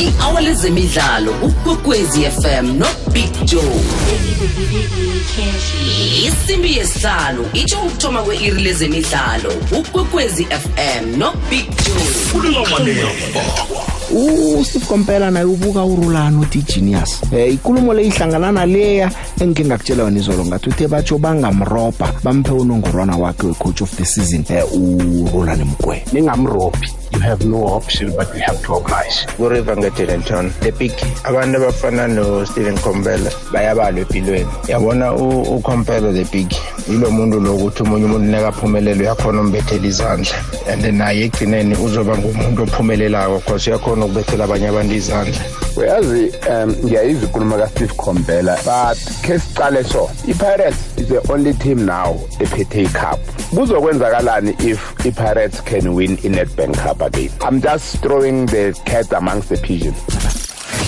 i-hour lezemidlalo ukwekwezi fm nobig joe. Isimbi yesihlanu itsho ukuthoma kwe-iri lezemidlalo ukwekwezi fm nobig joe. Usteve kompela naye ubuka urulani uthi genius. Um ikulumo le ihlangana naleya engikhe ngakutshela wena izolo ngathi uthe batsho bangamrobha bamphe unongorwana wakhe we-coach of the season. Um urulani mgwe ningamrobhi you have no option but we have to oblige. Kuriver ngedelenton the big abantu abafana no-stephen compela bayabalwa empilweni. Yabona u- ukhompela the big yilo muntu lokuthi omunye umuntu nekaphumelelo uyakhona umbethela izandla. And naye ekugcineni uzoba ngumuntu ophumelelako cause uyakhona ukubethela abanye abantu izandla. Uyazi um ngiyayizwa ikhuluma kasteve combela but khe sicale so i-pirates is the only team now ephethe icup. Kuzokwenzakalani if i-pirates can win i-netbank cup again? I'm just throwing the cat amongst the pigeons.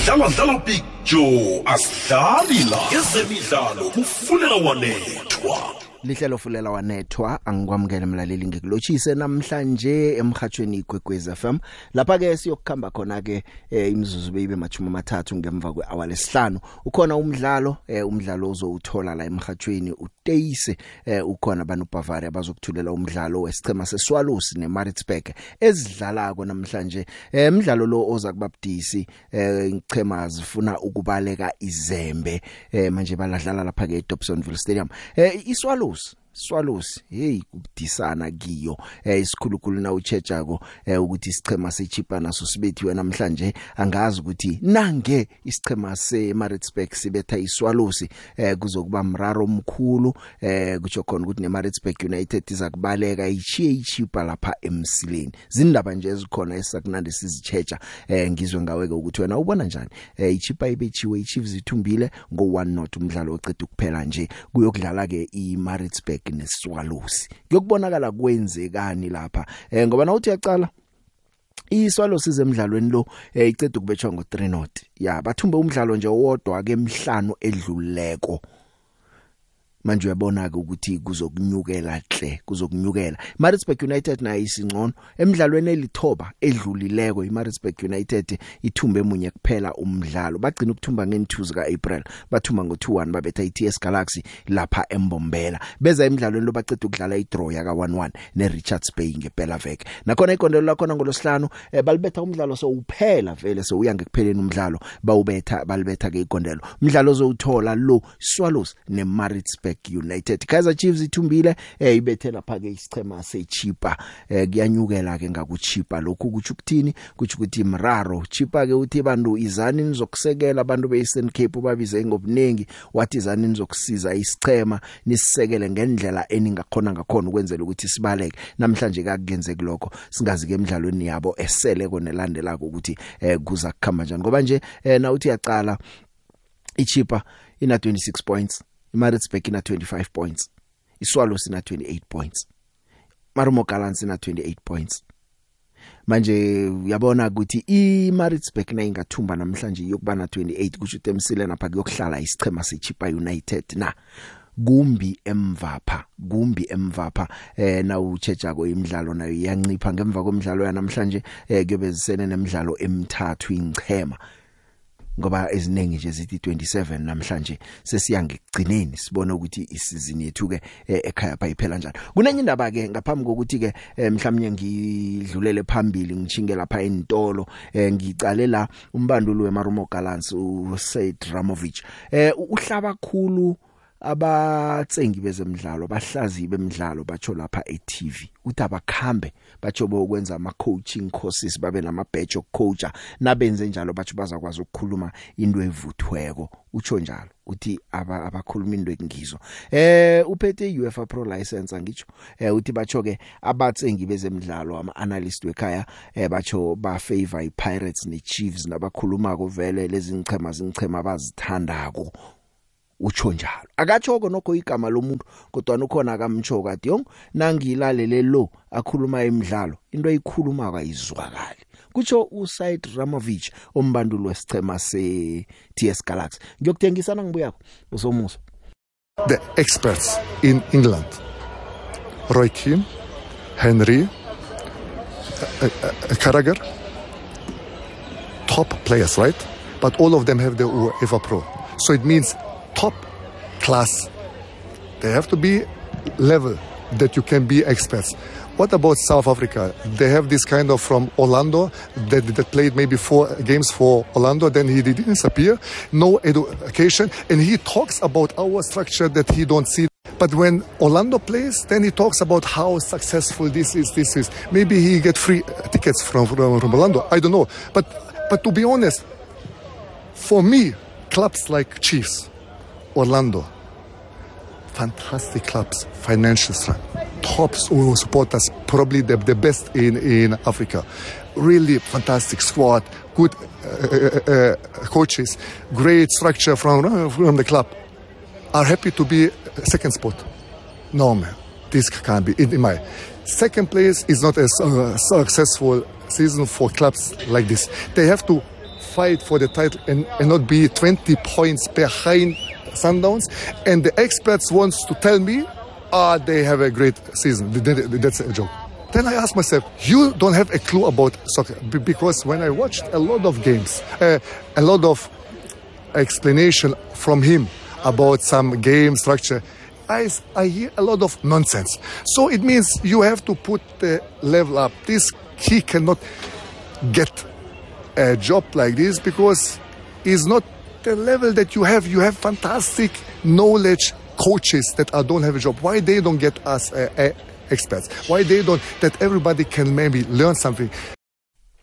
Dlala dlala big joe. Asidlali la. Ezemidlalo kufunela wanethwa. Lihlelo fulela wanethwa angikwamukele mlaleli ngikulotshise namhlanje emhathweni igwegwez FM lapha ke siyokukhamba khona ke eh, imizuzu beyibe mathumi amathathu ngemva kwehour lesihlanu. Ukhona umdlalo eh, umdlalo ozowuthola la emhathweni uTeise eh, ukhona banu Bavaria bazokuthulela umdlalo wesichema seSwallows neMaritzburg ezidlalako namhlanje. Eh, umdlalo lo oza kubabudisi eh, ichema zifuna ukubaleka izembe eh, manje baladlala lapha ke eDobsonville Stadium. Eh, iSwallows Swallows hey kubudisana kiyo eh isikhulukhulu na uchechako eh ukuthi isichema sechipa naso sibethiwe namhlanje. Angazi ukuthi nange isichema seMaritzburg sibetha iSwallows eh kuzokuba mraro omkhulu eh kutsho khona ukuthi neMaritzburg United izakubaleka ichiye ichipa lapha emsileni. Zindaba nje ezikhona esakunandi sizichecha eh ngizwe ngawe ke ukuthi wena ubona njani? Eh ichipa ibechiwe iChiefs ithumbile ngo 1 not umdlalo oqeda ukuphela nje. Kuyokudlala ke iMaritzburg neSwallows kuyokubonakala kwenzekani lapha? Eh ngoba na uthi yacala iswalo size emidlalweni lo eh, iceda ukubetshwa ngo 3 not ya bathumbe umdlalo nje owodwa ke emhlanu edluleko. Manje uyabona ke ukuthi kuzokunyukela hle kuzokunyukela. Maritzburg United nayo isingcono. Emidlalweni elithoba edlulileko iMaritzburg United ithumbe emunye kuphela umdlalo. Bagcina ukuthumba nge2 zika April bathuma ngo2-1 babetha iTS Galaxy lapha eMbombela. Beza emidlalweni lo baceda ukudlala idraw yaka 1-1 neRichards Bay ngempela veke nakhona ikondelo lakhona ngolosihlanu eh, balibetha umdlalo so uphela vele so uya ngekupheleni umdlalo. Bawubetha balibetha ke ikondelo umdlalo ozowuthola lo Swallows neMaritzburg. United. Kaizer Chiefs ithumbile eh ibethe lapha ke isichema sechipa. Eh kuyanyukela ke ngakuchipa. Lokhu kuthi ukuthini? Kuthi ukuthi mraro. Chipa ke uthi bantu izani nizokusekela abantu beEastern Cape babize ngobunengi. Wathi izani nizokusiza isichema nisisekele ngendlela eningakhona ngakhona ukwenzela ukuthi sibaleke. Namhlanje kakuyenzeki lokho. Singazi ke emidlalweni yabo esele konelandelako ukuthi eh kuza kukhamba njani. Ngoba nje eh na uthi yaqala ichipa ina 26 points. iMaritzburg ina 25 points iSwallows ina 28 points Marumo Gallants ina 28 points. Manje uyabona ukuthi iMaritzburg na ingathumba namhlanje yokuba na 28 kusho ukuthi emsile napha kuyokuhlala isichema seChipa United na? Kumbi emvapha kumbi emvapha eh na uchechako imidlalo nayo iyancipha ngemva kwemidlalo yanamhlanje eh kuyobe zisene nemidlalo emithathu ingchema ngoba eziningi nje zithi 27 namhlanje sesiya ngekugcineni sibone ukuthi isizini yethu ke eh, ekhaya bayiphela njani. Kunenye indaba ke ngaphambi kokuthi ke eh, mhlawumnye ngidlulele phambili ngichinge lapha entolo eh, ngicale la umbanduli weMarumo Gallants uSaid Ramovich. Eh uhlaba khulu abatsengi bezemidlalo bahlazi bemidlalo batsho lapha eTV uthi abakhambe batsho bokwenza ama coaching courses babe nama badge okucoacha nabenze njalo batsho bazakwazi ukukhuluma into evuthweko. Utsho njalo uthi aba abakhuluma into engizwa eh uphethe UEFA Pro license ngitsho? Eh uthi batsho ke abatsengi bezemidlalo ama analyst wekhaya eh batsho ba favor iPirates neChiefs nabakhulumako vele lezi ngichema zingichema abazithandako. Utsho njalo akatshoko nokho igama lomuntu kodwa ukhona akamtsho kade yong nangilalele lo akhuluma emidlalo into ayikhuluma akayizwakali kutsho uSaid Ramovich ombanduli wesichema se TS Galaxy ngiyokuthengisana ngibuyako usomuso the experts in England Roy Keane, Henry, uh, uh, Carragher, top players, right? But all of them have the UEFA Pro. So it means top class. They have to be level that you can be experts. What about South Africa? They have this kind of from Orlando that, that played maybe four games for Orlando, then he didn't disappear, no education, and he talks about our structure that he don't see. But when Orlando plays, then he talks about how successful this is, this is. Maybe he get free tickets from, from, from Orlando. I don't know. But but to be honest, for me, clubs like Chiefs, Orlando, fantastic clubs, financial strength, tops who support us, probably the, the best in, in Africa. Really fantastic squad, good uh, uh, uh, coaches, great structure from, from the club. Are happy to be second spot. No, man, this can't be. In, in my second place is not a uh, successful season for clubs like this. They have to fight for the title and, and not be 20 points behind Sundowns. And the experts wants to tell me, ah, they have a great season. That's a joke. Then I ask myself, you don't have a clue about soccer because when I watched a lot of games, uh, a lot of explanation from him about some game structure, I, I hear a lot of nonsense. So it means you have to put the level up. This he cannot get a job like this because it's not the level that you have. You have fantastic knowledge coaches that are, don't have a job. Why they don't get us uh, uh, experts? Why they don't that everybody can maybe learn something?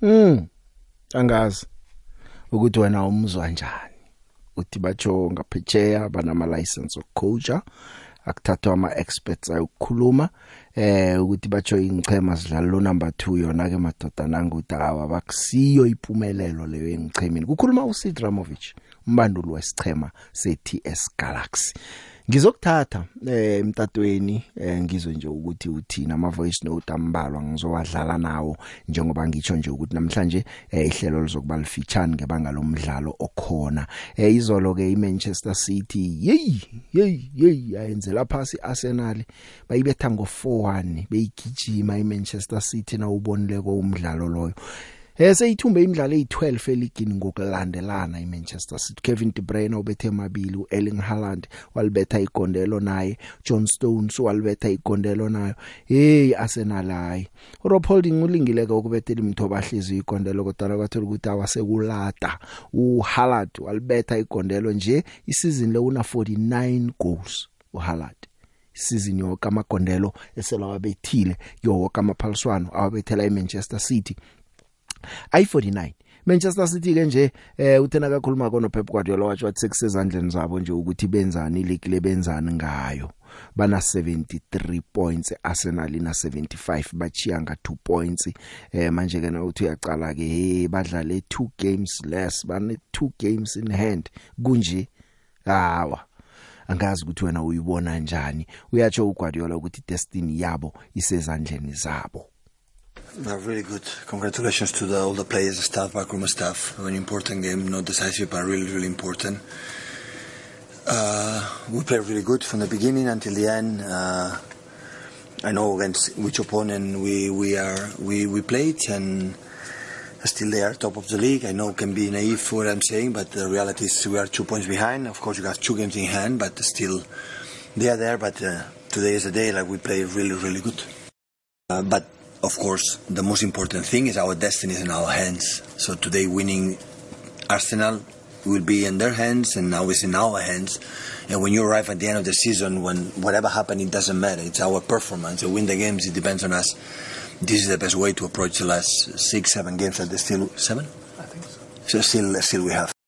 Mm. Angazi ukuthi wena umzwa njani. Uthi batsho ngaphetsheya banama license okucoacha akuthathwa ama experts ayokukhuluma eh ukuthi batsho ingchema sidlala lo number 2 yona ke madoda nanguthi awa bakusiyo impumelelo leyo engchemini kukhuluma uSid Ramovic umbanduli wesichema seTS Galaxy. Ngizokuthatha eh emtatweni eh ngizwe nje ukuthi uthina ama voice note ambalwa ngizowadlala nawo njengoba ngitsho nje ukuthi namhlanje eh ihlelo lizokuba lifitshane ngebanga lomdlalo okhona. Eh izolo ke iManchester City hey hey hey ayenzela phasi Arsenal bayibetha ngo 4-1 beyigijima iManchester City na ubonile ko umdlalo loyo. Eh seyithumbe imidlalo eyi12 eligini ngokulandelana iManchester City. Kevin De Bruyne ubethe amabili uErling Haaland walibetha igondelo naye John Stones walibetha igondelo nayo. Hey Arsenal hayi Rob Holding ulingileke ukubethela imthoba hliziyo igondelo kodwa kwathola ukuthi awasekulata. uHaaland walibetha igondelo nje isizini le una 49 goals uHaaland. Isizini yonke amagondelo eselawa bethile yonke amaphaliswano awabethela eManchester City. I49 Manchester City ke nje eh uthena kakhuluma kono Pep Guardiola wathi wathi sekusezandleni zabo nje ukuthi benzani league lebenzani ngayo. Bana 73 points Arsenal ina 75 bachiya nga 2 points. Eh manje ke na uthi uyacala ke hey badlale 2 games less bane 2 games in hand. Kunje? Hawa angazi ukuthi wena uyibona njani. Uyatsho uGuardiola ukuthi destiny yabo isezandleni zabo. No, really good. Congratulations to the, all the players, staff, backroom staff. An important game, not decisive, but really, really important. Uh, we played really good from the beginning until the end. Uh, I know against which opponent we, we are we, we played and still they are top of the league. I know can be naive for what I'm saying, but the reality is we are two points behind. Of course, you got two games in hand, but still they are there. But uh, today is a day like we play really, really good. Uh, but of course, the most important thing is our destiny is in our hands. So today, winning Arsenal will be in their hands, and now it's in our hands. And when you arrive at the end of the season, when whatever happened, it doesn't matter. It's our performance. To win the games, it depends on us. This is the best way to approach the last six, seven games that they still seven. I think so. So still, still we have.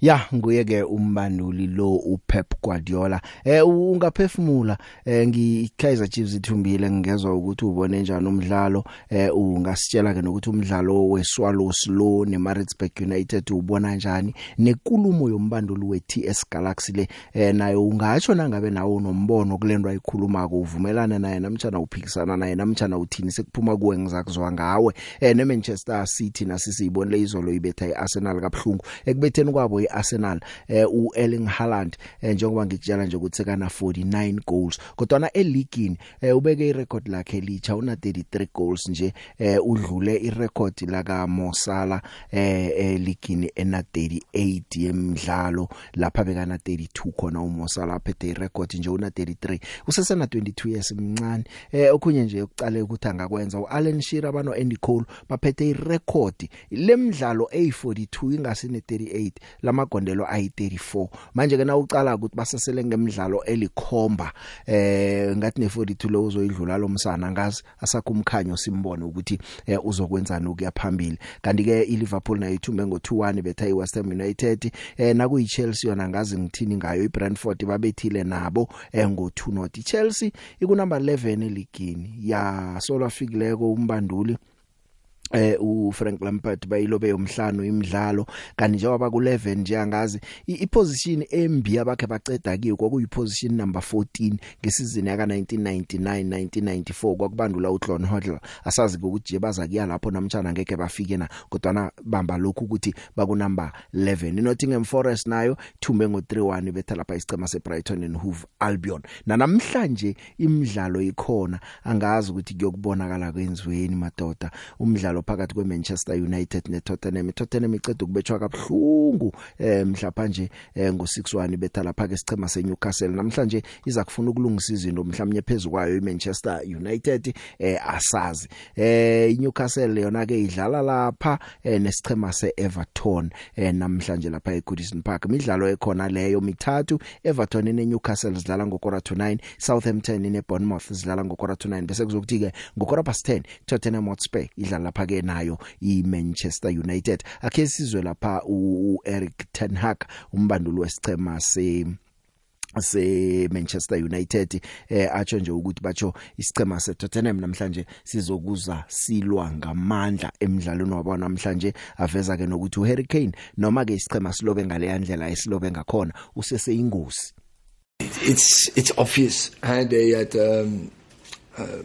Ya nguye ke umbanduli lo uPep Guardiola. Eh ungaphefumula eh ngiKaizer Chiefs ithumbile ngezwe ukuthi ubone njani umdlalo. Eh ungasitshela ke nokuthi umdlalo weSwallows lo neMaritzburg United ubona kanjani nekulumo yombanduli weTS Galaxy le eh nayo ungatsho nangabe nawo unombono kulendwa ikhuluma ko uvumelana naye namtjana uphikisana naye namtjana uthini sekuphuma kuwe ngizakuzwa ngawe. Eh neManchester City nasisiyibonile izolo ibetha iArsenal kabhlungu ekubetheni kwabo weArsenal eh uErling Haaland eh, njengoba ngikutshela nje ukuthi kana 49 goals. Kodwa na eligini eh, ubeke irecord lakhe licha una 33 goals nje eh, udlule irecord laka Mo Salah eh eligini ena 38 yemidlalo lapha bekana 32 khona uMo Salah phethe irecord nje una 33 usesena 22 years mncane. Eh okhunye nje ukucala ukuthi angakwenza uAlan Shearer bano Andy Cole baphethe irecord. Lemidlalo ey42 ingasine 38 lamagondelo ayi34 manje ke na ucala ukuthi basasele ngemidlalo elikhomba eh ngathi ne42 lo uzoyidlula lo msana ngazi asakumkhanyo simbone ukuthi eh, uzokwenzani ukuya phambili. Kanti ke iLiverpool nayo ithumbe ngo2-1 betha iWest Ham United. Eh nakuyi Chelsea yona ngazi ngithini ngayo. iBrentford babethile nabo eh ngo2 not. iChelsea ikunumber 11 eligini. Ya solo afikileko umbanduli. Eh uFrank Lampard bayilobe yomhlanu imidlalo kanti njengoba ku11 nje angazi iposition embi abakhe baceda kiyo kwakuyi position number 14 ngesizini yaka 1999 1994 kwakubandula uClon Hodl asazi ukuthi baza kuya lapho namtjana ngeke bafike na kodwa na bamba lokhu ukuthi baku number 11 iNottingham Forest nayo thumbe ngo3-1 betha lapha isicema seBrighton and Hove Albion. Na namhlanje imidlalo ikhona angazi ukuthi kuyokubonakala kwenziweni madoda. Umdlalo phakathi kweManchester United neTottenham. iTottenham icede ukubetshwa kabhlungu eh mhlapa nje eh, ngo6-1 betha lapha ke sicema seNewcastle. Namhlanje iza kufuna ukulungisa izinto mhlawumnye phezulu kwayo iManchester United eh asazi. Eh iNewcastle yona ke idlala lapha eh, nesicema seEverton eh, namhlanje lapha eGoodison Park. Imidlalo ekhona leyo mithathu Everton neNewcastle zidlala ngokora to 9 Southampton neBournemouth zidlala ngokora to 9 bese kuzokuthi ke ngokora past 10 Tottenham Hotspur idlala lapha ke nayo iManchester United. Akhe sizwe lapha uEric ten Hag umbanduli wesicema se se Manchester United eh atsho nje ukuthi batsho isicema se Tottenham namhlanje sizokuza silwa ngamandla emidlalweni wabo namhlanje. Aveza ke nokuthi uHarry Kane noma ke isicema silobe ngale yandlela esilobe ngakhona usese ingozi it's it's obvious. Uh, they had um, uh,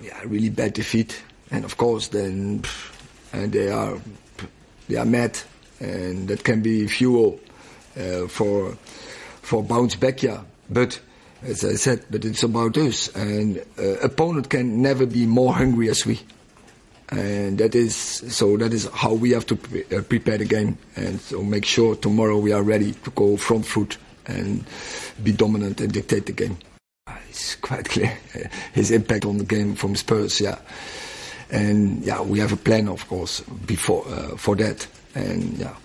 yeah, really bad defeat and of course then and they are they are mad and that can be fuel uh, for for bounce back yeah. But as I said but it's about us and uh, opponent can never be more hungry as we. And that is so that is how we have to pre- uh, prepare the game. And so make sure tomorrow we are ready to go front foot and be dominant and dictate the game. It's quite clear his impact on the game from Spurs yeah. And yeah, we have a plan, of course, before uh, for that. And yeah,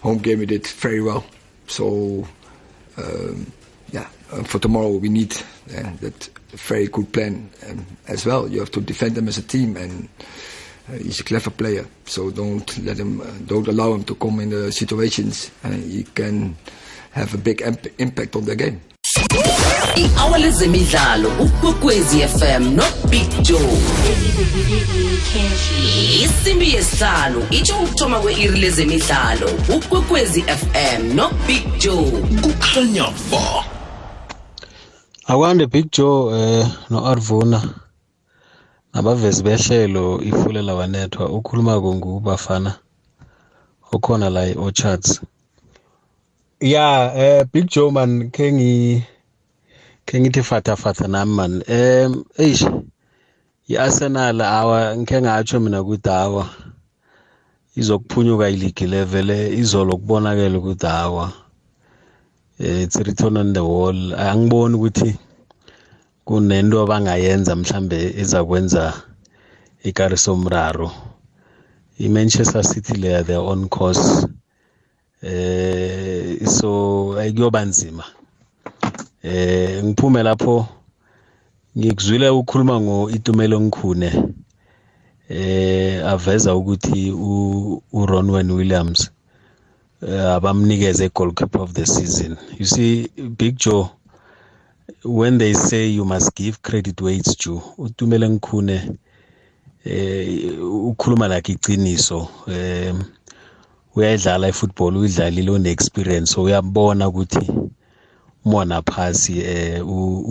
home game we did very well. So um, yeah, uh, for tomorrow we need uh, that very good plan um, as well. You have to defend them as a team, and uh, he's a clever player. So don't let him, uh, don't allow him to come in the situations, and he can have a big imp- impact on the game. I-hour lezemidlalo ukwekwezi fm no big joe. Isimbi yesihlanu itsho ukuthoma kwe-iri lezemidlalo ukwekwezi fm no big joe. Kukhanya ba. Akwande big joe eh no arvuna nabavezi behlelo ifulela wanethwa ukhuluma ngubafana okhona la e-orchards. Ya eh big joe man ke ngi ke ngithi fatha fatha nami man. Em eish iArsenal awa ngike ngatsho mina ukuthi awa izokuphunyuka iligi level izolo kubonakala ukuthi awa. Eh, it's written on the wall. Angiboni ukuthi kunento abangayenza mhlambe ezakwenza ikariso mraro iManchester City le their own course. Eh so ayikuyoba nzima. Eh ngiphume lapho ngikuzwile ukukhuluma ngo Itumelo Nkhune. Eh aveza ukuthi u Ronwen Williams uh, abamnikeze goalkeeper of the season. You see Big Joe when they say you must give credit where it's due utumele ngikhune eh ukhuluma like iqiniso. Eh uyayidlala ifootball uyidlalile une experience so uyabona ukuthi umona phasi eh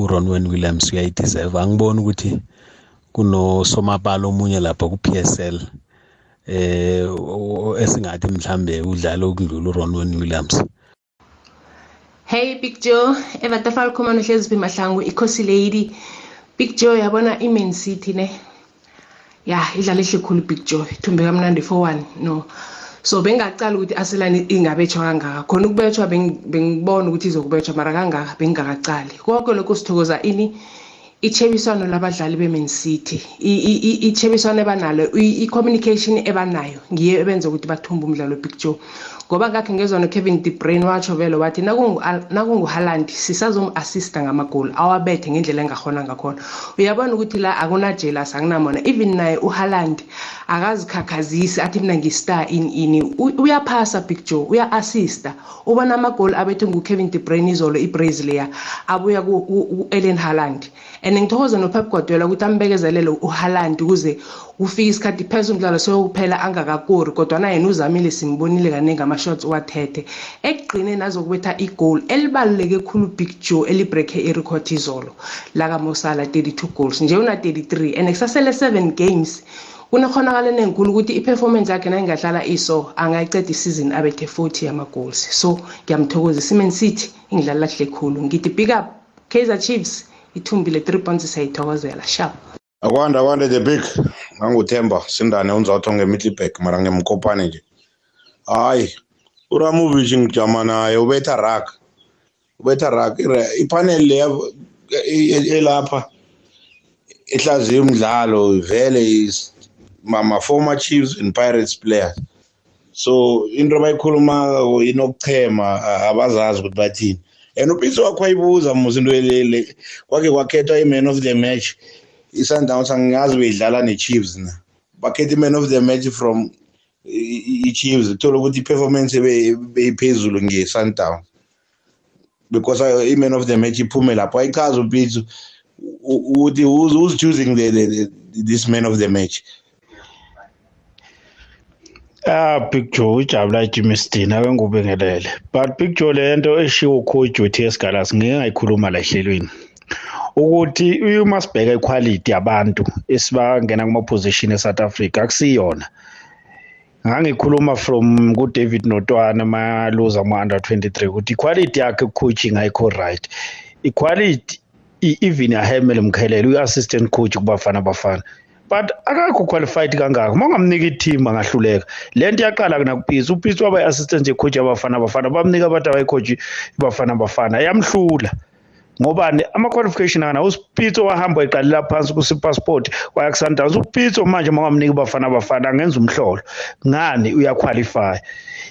uRonwen Williams uyayideserve angiboni ukuthi kuno somabalo omunye lapha ku PSL eh o- o- esingathi mhlambe udlala okudlula uRonwen Williams Hey Big Joe, Evata Falcon uhlezi phi mahlangu ikhosi lady. Big Joe yabona iMan City ne. Ya, idlala ehle khulu Big Joe. Thumbe kamnandi 4-1. No. So bengacala ukuthi Arsenal ingabetshwa kangaka. Khona ukubetshwa beng- bengibona ukuthi izokubetshwa mara kangaka bengingakacali. Konke lokho sithokoza ini ichebiswano labadlali beMan City. I- i- i- ichebiswano ebanalo i- i-communication ebanayo ngiyo ebenza ukuthi bathumbe umdlalo Big Joe. Ngoba ngakhe ngezwa noKevin De Bruyne watsho vele wathi nakungu nakungu Haaland sisazom-assista ngamagoli awabethe ngendlela engahona ngakhona. Uyabona ukuthi la akuna jealous akunamona. Even naye uHaaland akazikhakhazisi athi mina ngistar in ini U- uyaphasa Big Joe uya-assista. Ubona amagoli abethwe nguKevin De Bruyne izolo iBrazil leya abuya ku- ku- ku-Erling Haaland. And ngithokoza noPep Guardiola ukuthi ambekezelele uHaaland ukuze ufike isikhathi phezulu umdlalo sokuphela angakakori kodwa na yena uzamile simbonile kaningi ama-shots wathethe ekugqineni azokubetha igoli elibaluleke khulu big joe elibrekhe irekhodi izolo. Lakamosala 32 goals nje una-33 and kusasele 7 games kunekhonakalo enenkulu ukuthi i-performance yakhe nayingahlala iso angayiceda isizini abethe 40 yama-goals so ngiyamthokozisa iman city ingidlalela kuhle khulu. Ngithi big up kaizer chiefs. Ithumbile 3 points siyayithokozela sharp akwanda akwanda the big. Nganguthemba sindane unzatho nge-middleback mara ngemkopane nje. Hayi uramovic ngijama naye ubetha rak ubetha rak Ira- ipanel leya elapha ehlaziya umdlalo vele ma-former chiefs and pirates players. So into abayikhulumako inokuchema abazazi ukuthi bathini. And upitso wakho wayibuza musa into elele kwake kwakhethwa i-man of the match. I-sundowns angingazi beyidlala ne-chiefs na. Bakhetha i-man of the match from i- i- i-chiefs kuthola ukuthi i-performance ebe- beyiphezulu nge-sundowns because uh, i-man of the match iphume lapho. Ayichazi upitso u- ukuthi who's, who's choosing the, the, the, this man of the match? Ah Big Joe ujabula Jimmy Stina akengubingelele but Big Joe lento eshiwo coach uTS Galas ngeke ngayikhuluma la ehlelweni. Ukuthi uma sibheka equality yabantu esibangena kuma position eSouth Africa akusiyona. Ngangikhuluma from ku David Notwana ma loser ma under 23 ukuthi equality yakhe coaching ayikho right. Equality i- even ahemele mkhelele uyi assistant coach kubafana bafana. But akakho qualified kangaka uma ungamnika i-team angahluleka. Le nto iyaqala nakupisi upisi waba i-assistant ye-coach yabafana bafana bamnika abantu abayi-coach ibafana bafana. Yamhlula. Ngobani ama-qualification akana usipitso wahamba eqalela phansi kusipassport waya kusundowns upitso manje uma ungamnika ibafana bafana angenza umhlolo. Ngani? Uyaqualify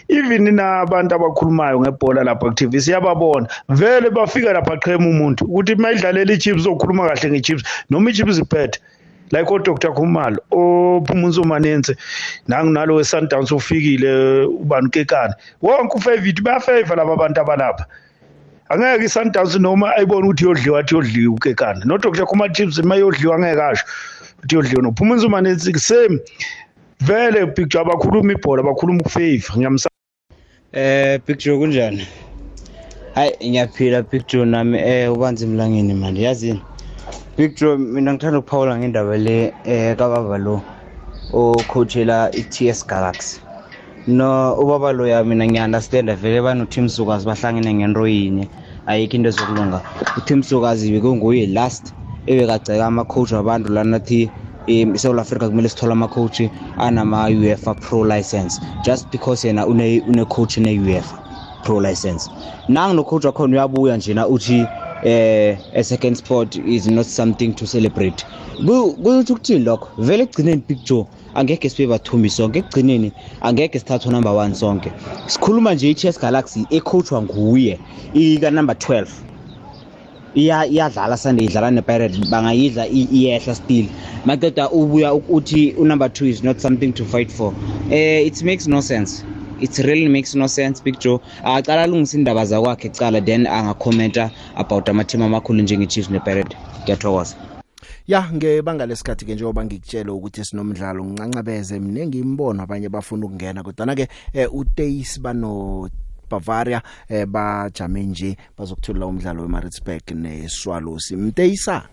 even nabantu abakhulumayo ngebhola lapha ku-tv siyababona. Vele bafika lapha qhema umuntu ukuthi uma idlalela i-chips okhuluma kahle nge-chips noma i-chips iphethe. Like odr khumalo ophumuza umanense nangunalo we-sundowns ufikile ubani ukekane wonke ufavit bayafeva laba bantu abalapha. Angeke i-sundowns noma ayibone ukuthi yodliwa athi yodliwa ukekane. Nodr khumalo chips uma yodliwa angeke asho ukuthi yodliwa nophumuza umanense same. Vele picture abakhuluma ibhola bakhuluma ukufeva ngiyamsa Eh picture kunjani? Hayi ngiyaphila picture nami eh ubanzi emlangeni manje yazini. Picture mina ngithanda ukuphawula ngendaba le eh kababa lo ocoachela iTS Galaxy. No ubaba lo ya mina ngiunderstand vele bano team sukazi bahlangene ngento yinye ayikho into zokulunga. uTeam sukazi bekunguye last ebekagceka ama coach wabantu lana thi um eSouth Africa kumele sithole ama coach anama UEFA Pro license just because yena une une coach ne UEFA Pro license nangu no coach wakhona uyabuya njena uthi eh a second sport is not something to celebrate. Kuthi ukuthini lokho? Vele egcineni picture angeke sibe bathumbi sonke. Ekugcineni angeke sithathwe number 1 sonke. Sikhuluma nje i-Chess Galaxy ecoachwa nguye ika number 12 iya iyadlala Sunday idlala nePirates bangayidla i- iyehla still. Maqeda ubuya uthi unumber 2 is not something to fight for. Eh it makes no sense. It really makes no sense big joe. Aqala alungisa indaba zakwakhe cala then angakhomenta about amathim amakhulu njenge-chiefs nepirate ngiyathokoza. Ya ngebanga lesikhathi ke njengoba ngikutshela ukuthi sinomdlalo ngincancabeze mnengi imbono abanye bafuna ukungena kodwa ke eh, uTace bano Bavaria eh, bajame nje bazokuthola umdlalo weMaritzburg neSwallows mteyisa?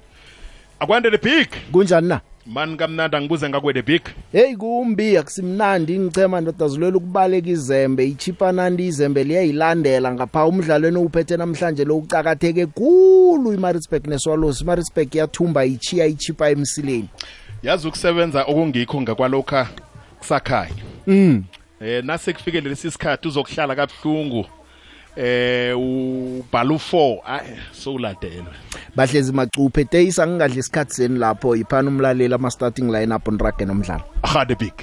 Akwande the big! Kunjani na? Mani kamnandi angibuze ngakwede big hey kumbi akusimnandi ngichema ndoda zilela ukubaleka izembe. Ichipanandi izembe liyayilandela ngapha umdlalweni uphethe namhlanje lo ucakatheke kulu iMaritzburg neSwallows iMaritzburg yathumba ichiya ichipa emsileni. Yazi ukusebenza okungikho ngakwalokha kusakhaya mm. Eh nase kufikele lesi sikhathi uzokuhlala kabuhlungu. Eh ubhala u4 so uladelwe bahlezi macuphe teyisa ngingadla isikhathi seni lapho iphana umlaleli ama starting lineup onrage nomdlalo? Ahade big.